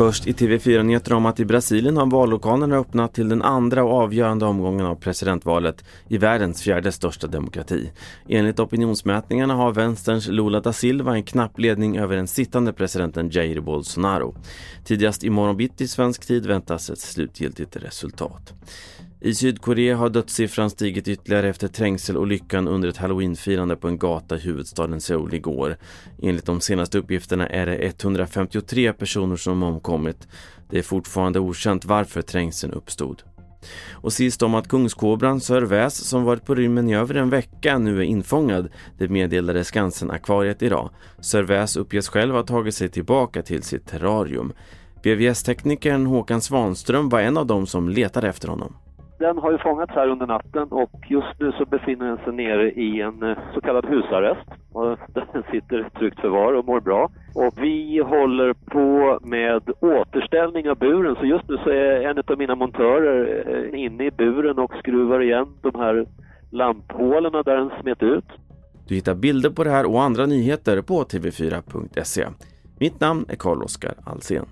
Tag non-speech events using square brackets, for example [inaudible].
Först i TV4-nyheter om att i Brasilien har vallokalerna öppnat till den andra och avgörande omgången av presidentvalet i världens fjärde största demokrati. Enligt opinionsmätningarna har vänsterns Lula da Silva en knapp ledning över den sittande presidenten Jair Bolsonaro. Tidigast imorgon bitti svensk tid väntas ett slutgiltigt resultat. I Sydkorea har dödssiffran stigit ytterligare efter trängselolyckan under ett halloweenfirande på en gata i huvudstaden Seoul igår. Enligt de senaste uppgifterna är det 153 personer som omkommit. Det är fortfarande okänt varför trängseln uppstod. Och sist om att kungskobran Sir Väs som varit på rymmen i över en vecka nu är infångad, det meddelade Skansen-akvariet idag. Sir Väs uppges själv ha tagit sig tillbaka till sitt terrarium. BVS-teknikern Håkan Svanström var en av dem som letade efter honom. Den har ju fångats här under natten och just nu så befinner den sig nere i en eh, så kallad husarrest. [laughs] Den sitter tryggt förvar och mår bra. Och vi håller på med återställning av buren så just nu så är en av mina montörer eh, inne i buren och skruvar igen de här lamphålorna där den smet ut. Du hittar bilder på det här och andra nyheter på tv4.se. Mitt namn är Carl-Oskar Alsen.